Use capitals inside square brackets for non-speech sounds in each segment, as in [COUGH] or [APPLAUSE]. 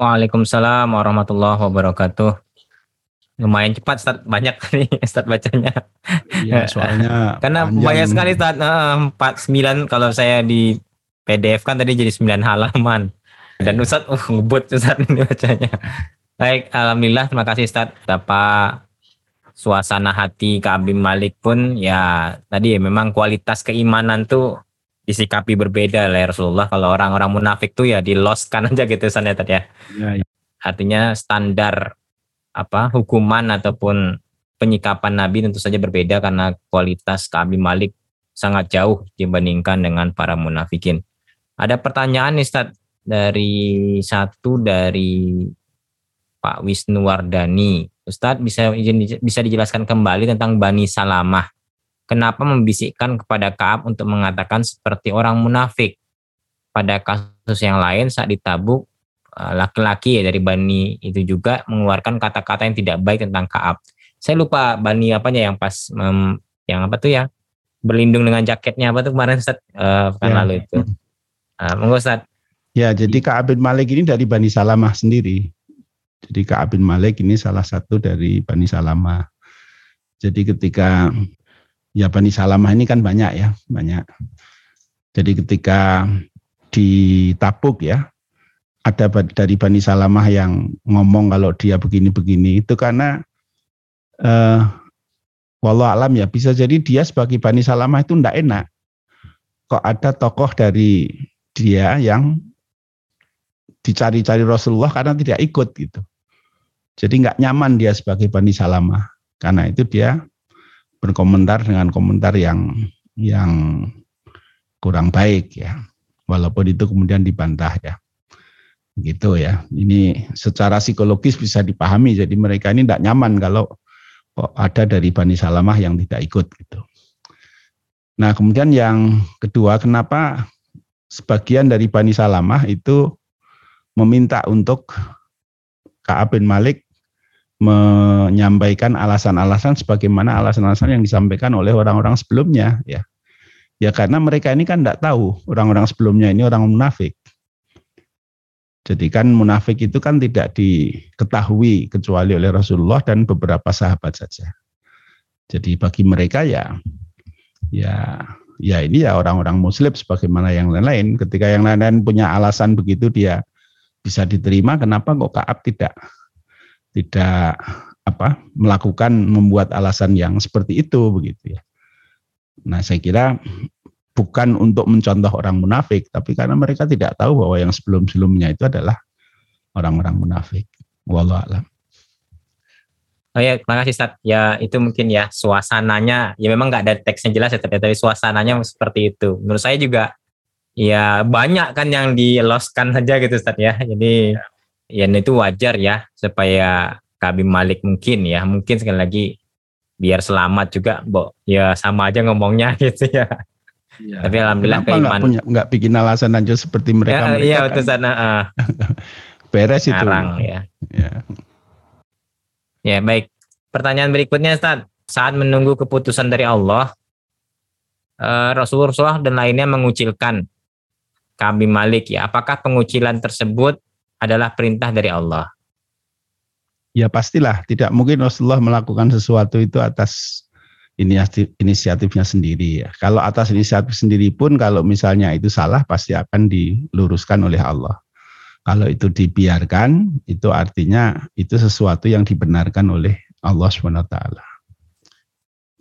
Waalaikumsalam warahmatullahi wabarakatuh. Lumayan cepat Ustaz, banyak [LAUGHS] nih Ustaz bacanya. Iya, soalnya Karena panjang. banyak sekali Ustaz, eh, 49 kalau saya di PDF kan tadi jadi 9 halaman. Dan Ustaz, uh, ngebut Ustaz [LAUGHS] ini bacanya. Baik, Alhamdulillah terima kasih Ustaz. Betapa suasana hati Kak Abim Malik pun ya tadi ya memang kualitas keimanan tuh disikapi berbeda lah ya Rasulullah. Kalau orang-orang munafik tuh ya di loskan [LAUGHS] aja gitu Ustaz ya tadi ya. Ya, ya. Artinya standar apa hukuman ataupun penyikapan Nabi tentu saja berbeda karena kualitas Abim Malik sangat jauh dibandingkan dengan para munafikin. Ada pertanyaan nih Ustaz dari satu dari Pak Wisnu Wardani. Ustadz bisa izin bisa dijelaskan kembali tentang Bani Salamah. Kenapa membisikkan kepada Kaab untuk mengatakan seperti orang munafik? Pada kasus yang lain saat ditabuk eh, laki-laki ya dari Bani itu juga mengeluarkan kata-kata yang tidak baik tentang Kaab. Saya lupa Bani apanya yang pas mem- yang apa tuh ya berlindung dengan jaketnya apa tuh kemarin Ustaz eh, pekan Ya. lalu itu. Monggo Ustaz. Ya, jadi Ka'ab bin Malik ini dari Bani Salamah sendiri. Jadi Ka'ab bin Malik ini salah satu dari Bani Salamah. Jadi ketika ya Bani Salamah ini kan banyak ya, banyak. Jadi ketika di Tabuk ya, ada dari Bani Salamah yang ngomong kalau dia begini-begini itu karena eh walau alam ya bisa jadi dia sebagai Bani Salamah itu ndak enak. Kok ada tokoh dari dia yang dicari-cari Rasulullah karena tidak ikut gitu. Jadi nggak nyaman dia sebagai Bani Salamah. Karena itu dia berkomentar dengan komentar yang yang kurang baik ya. Walaupun itu kemudian dibantah ya. Gitu ya. Ini secara psikologis bisa dipahami. Jadi mereka ini tidak nyaman kalau kok ada dari Bani Salamah yang tidak ikut gitu. Nah kemudian yang kedua kenapa sebagian dari Bani Salamah itu meminta untuk Ka'ab bin Malik menyampaikan alasan-alasan sebagaimana alasan-alasan yang disampaikan oleh orang-orang sebelumnya ya. Ya karena mereka ini kan tidak tahu orang-orang sebelumnya ini orang munafik. Jadi kan munafik itu kan tidak diketahui kecuali oleh Rasulullah dan beberapa sahabat saja. Jadi bagi mereka ya ya ya ini ya orang-orang muslim sebagaimana yang lain-lain. Ketika yang lain-lain punya alasan begitu dia bisa diterima, kenapa kok Kaab tidak tidak apa melakukan membuat alasan yang seperti itu begitu ya. Nah, saya kira bukan untuk mencontoh orang munafik, tapi karena mereka tidak tahu bahwa yang sebelum-sebelumnya itu adalah orang-orang munafik. Wallahu a'lam. Oh ya, terima kasih Ustaz. Ya, itu mungkin ya suasananya, ya memang nggak ada teksnya jelas ya, tapi, tapi suasananya seperti itu. Menurut saya juga, ya banyak kan yang diloskan saja gitu Ustaz ya. Jadi, ya itu wajar ya, supaya Kabim Malik mungkin ya, mungkin sekali lagi biar selamat juga, Bo. Ya sama aja ngomongnya [LAUGHS] gitu ya. Ya. Tapi alhamdulillah Kenapa nggak keiman. punya nggak bikin alasan aja seperti mereka Ya, mereka iya, kan betul sana. Uh, beres itu. ngarang ya. Ya. Ya, baik. Pertanyaan berikutnya, Ustaz. Saat menunggu keputusan dari Allah, eh, Rasulullah dan lainnya mengucilkan Kabi Malik ya. Apakah pengucilan tersebut adalah perintah dari Allah? Ya pastilah, tidak mungkin Rasulullah melakukan sesuatu itu atas inisiatif, inisiatifnya sendiri ya. Kalau atas inisiatif sendiri pun kalau misalnya itu salah pasti akan diluruskan oleh Allah. Kalau itu dibiarkan, itu artinya itu sesuatu yang dibenarkan oleh Allah SWT.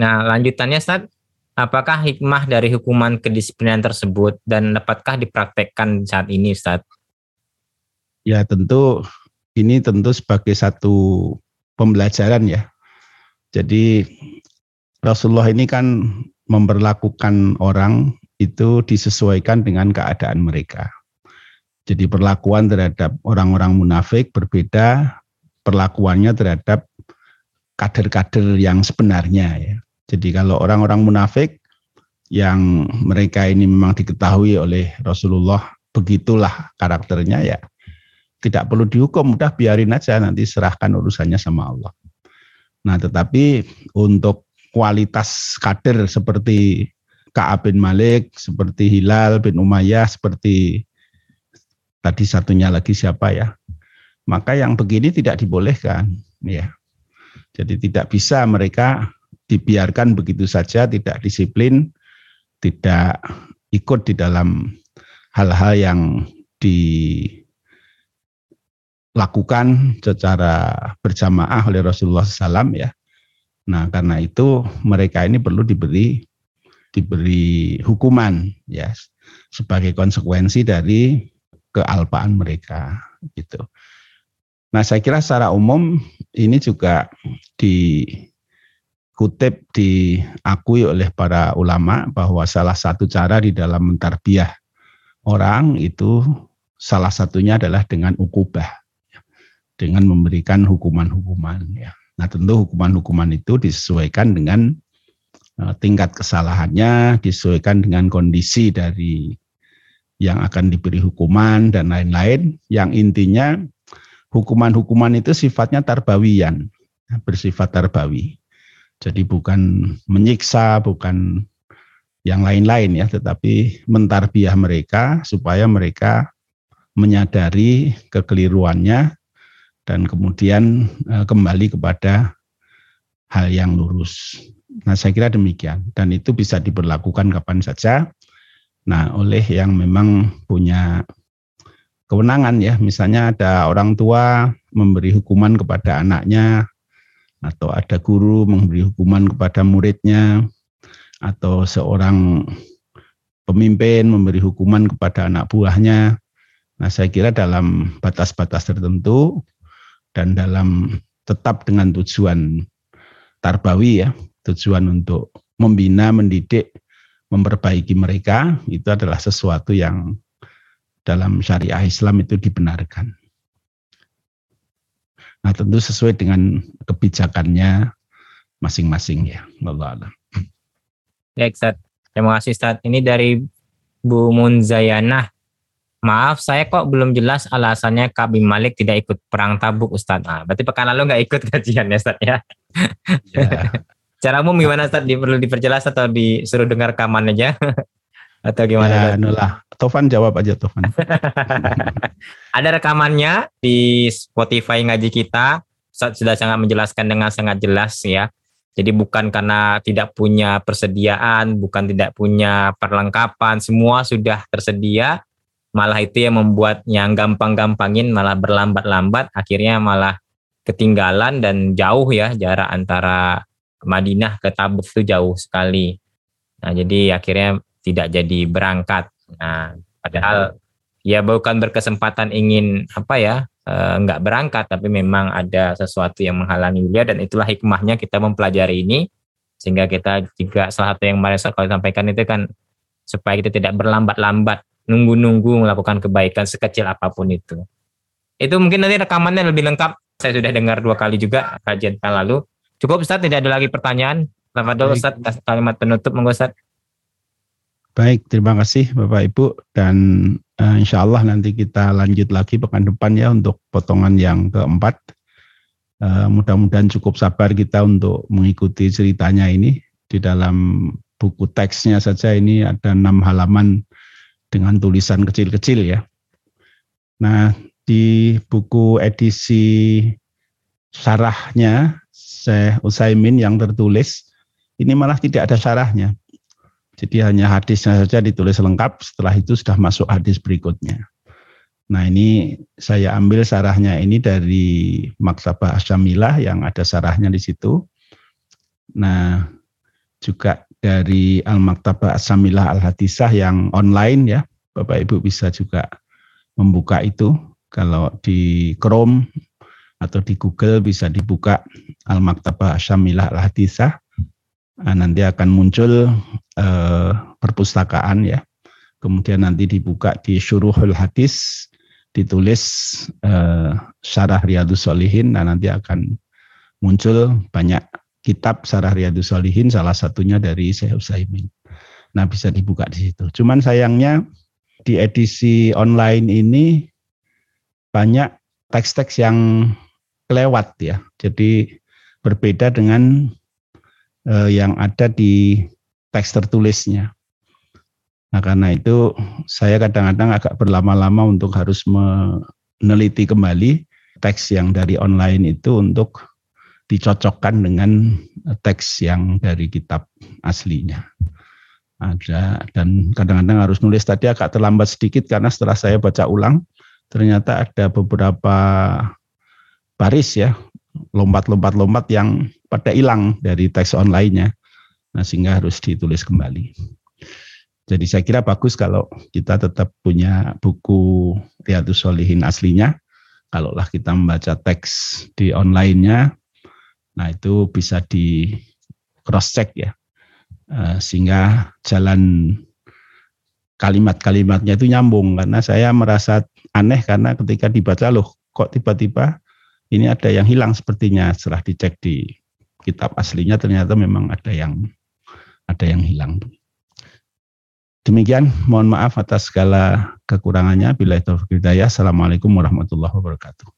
Nah, lanjutannya Ustaz, apakah hikmah dari hukuman kedisiplinan tersebut dan dapatkah dipraktekkan saat ini Ustaz? Ya tentu ini tentu sebagai satu pembelajaran ya. Jadi Rasulullah ini kan memperlakukan orang itu disesuaikan dengan keadaan mereka. Jadi perlakuan terhadap orang-orang munafik berbeda perlakuannya terhadap kader-kader yang sebenarnya ya. Jadi kalau orang-orang munafik yang mereka ini memang diketahui oleh Rasulullah begitulah karakternya ya tidak perlu dihukum, udah biarin aja nanti serahkan urusannya sama Allah. Nah, tetapi untuk kualitas kader seperti Ka'ab bin Malik, seperti Hilal bin Umayyah, seperti tadi satunya lagi siapa ya? maka yang begini tidak dibolehkan ya. Jadi tidak bisa mereka dibiarkan begitu saja tidak disiplin, tidak ikut di dalam hal-hal yang dilakukan secara berjamaah oleh Rasulullah SAW ya. Nah karena itu mereka ini perlu diberi diberi hukuman ya sebagai konsekuensi dari kealpaan mereka gitu. Nah, saya kira secara umum ini juga dikutip diakui oleh para ulama bahwa salah satu cara di dalam mentarbiah orang itu salah satunya adalah dengan ukubah dengan memberikan hukuman-hukuman ya. Nah, tentu hukuman-hukuman itu disesuaikan dengan eh, tingkat kesalahannya, disesuaikan dengan kondisi dari yang akan diberi hukuman dan lain-lain yang intinya hukuman-hukuman itu sifatnya tarbawian bersifat tarbawi jadi bukan menyiksa bukan yang lain-lain ya tetapi mentarbiah mereka supaya mereka menyadari kekeliruannya dan kemudian e, kembali kepada hal yang lurus. Nah, saya kira demikian dan itu bisa diberlakukan kapan saja Nah, oleh yang memang punya kewenangan ya, misalnya ada orang tua memberi hukuman kepada anaknya, atau ada guru memberi hukuman kepada muridnya, atau seorang pemimpin memberi hukuman kepada anak buahnya. Nah, saya kira dalam batas-batas tertentu dan dalam tetap dengan tujuan tarbawi ya, tujuan untuk membina, mendidik memperbaiki mereka itu adalah sesuatu yang dalam syariah Islam itu dibenarkan. Nah tentu sesuai dengan kebijakannya masing-masing ya. Allah Ya Ustaz, terima kasih Ustaz. Ini dari Bu Munzayana. Maaf, saya kok belum jelas alasannya Kabi Malik tidak ikut perang tabuk Ustaz. Nah, berarti pekan lalu nggak ikut [LAUGHS] kajian ya Ustaz ya? ya. [LAUGHS] Cara umum gimana Ustaz? Di, perlu diperjelas atau disuruh dengar rekaman aja? [LAUGHS] atau gimana? Ya, nulah. Tovan jawab aja Tovan. Ada rekamannya di Spotify ngaji kita. Ustaz sudah sangat menjelaskan dengan sangat jelas ya. Jadi bukan karena tidak punya persediaan, bukan tidak punya perlengkapan, semua sudah tersedia. Malah itu yang membuat yang gampang-gampangin malah berlambat-lambat, akhirnya malah ketinggalan dan jauh ya jarak antara Madinah ke Tabuk itu jauh sekali. Nah, jadi akhirnya tidak jadi berangkat. Nah, padahal ya bukan berkesempatan ingin apa ya eh, nggak berangkat, tapi memang ada sesuatu yang menghalangi dia dan itulah hikmahnya kita mempelajari ini sehingga kita juga salah satu yang kemarin kalau sampaikan itu kan supaya kita tidak berlambat-lambat nunggu-nunggu melakukan kebaikan sekecil apa pun itu. Itu mungkin nanti rekamannya lebih lengkap. Saya sudah dengar dua kali juga kajian lalu Cukup Ustaz, tidak ada lagi pertanyaan. Dulu Ustaz, kalimat penutup monggo Ustaz. Baik, terima kasih Bapak Ibu dan uh, insya Allah nanti kita lanjut lagi pekan depan ya untuk potongan yang keempat. Uh, mudah-mudahan cukup sabar kita untuk mengikuti ceritanya ini di dalam buku teksnya saja ini ada enam halaman dengan tulisan kecil-kecil ya. Nah di buku edisi sarahnya Syekh Usaimin yang tertulis ini malah tidak ada syarahnya. Jadi hanya hadisnya saja ditulis lengkap, setelah itu sudah masuk hadis berikutnya. Nah ini saya ambil sarahnya ini dari Maksabah Asyamilah yang ada sarahnya di situ. Nah juga dari Al-Maktabah Asyamilah Al-Hadisah yang online ya, Bapak Ibu bisa juga membuka itu. Kalau di Chrome atau di Google bisa dibuka Al-Maktabah Syamilah Al-Hadisah. Nah, nanti akan muncul eh, perpustakaan ya. Kemudian nanti dibuka di Syuruhul Hadis, ditulis eh, Syarah Riyadus Solihin, nah nanti akan muncul banyak kitab Syarah Riyadus Solihin, salah satunya dari Syekh Utsaimin. Nah bisa dibuka di situ. Cuman sayangnya di edisi online ini banyak teks-teks yang kelewat ya. Jadi berbeda dengan eh, yang ada di teks tertulisnya. Nah karena itu saya kadang-kadang agak berlama-lama untuk harus meneliti kembali teks yang dari online itu untuk dicocokkan dengan teks yang dari kitab aslinya. Ada dan kadang-kadang harus nulis tadi agak terlambat sedikit karena setelah saya baca ulang ternyata ada beberapa baris ya lompat-lompat-lompat yang pada hilang dari teks online-nya. Nah, sehingga harus ditulis kembali. Jadi saya kira bagus kalau kita tetap punya buku Riyadus Solihin aslinya. Kalaulah kita membaca teks di online-nya, nah itu bisa di cross check ya. Eh, sehingga jalan kalimat-kalimatnya itu nyambung karena saya merasa aneh karena ketika dibaca loh kok tiba-tiba ini ada yang hilang sepertinya setelah dicek di kitab aslinya ternyata memang ada yang ada yang hilang. Demikian, mohon maaf atas segala kekurangannya. Bila itu. Assalamualaikum warahmatullahi wabarakatuh.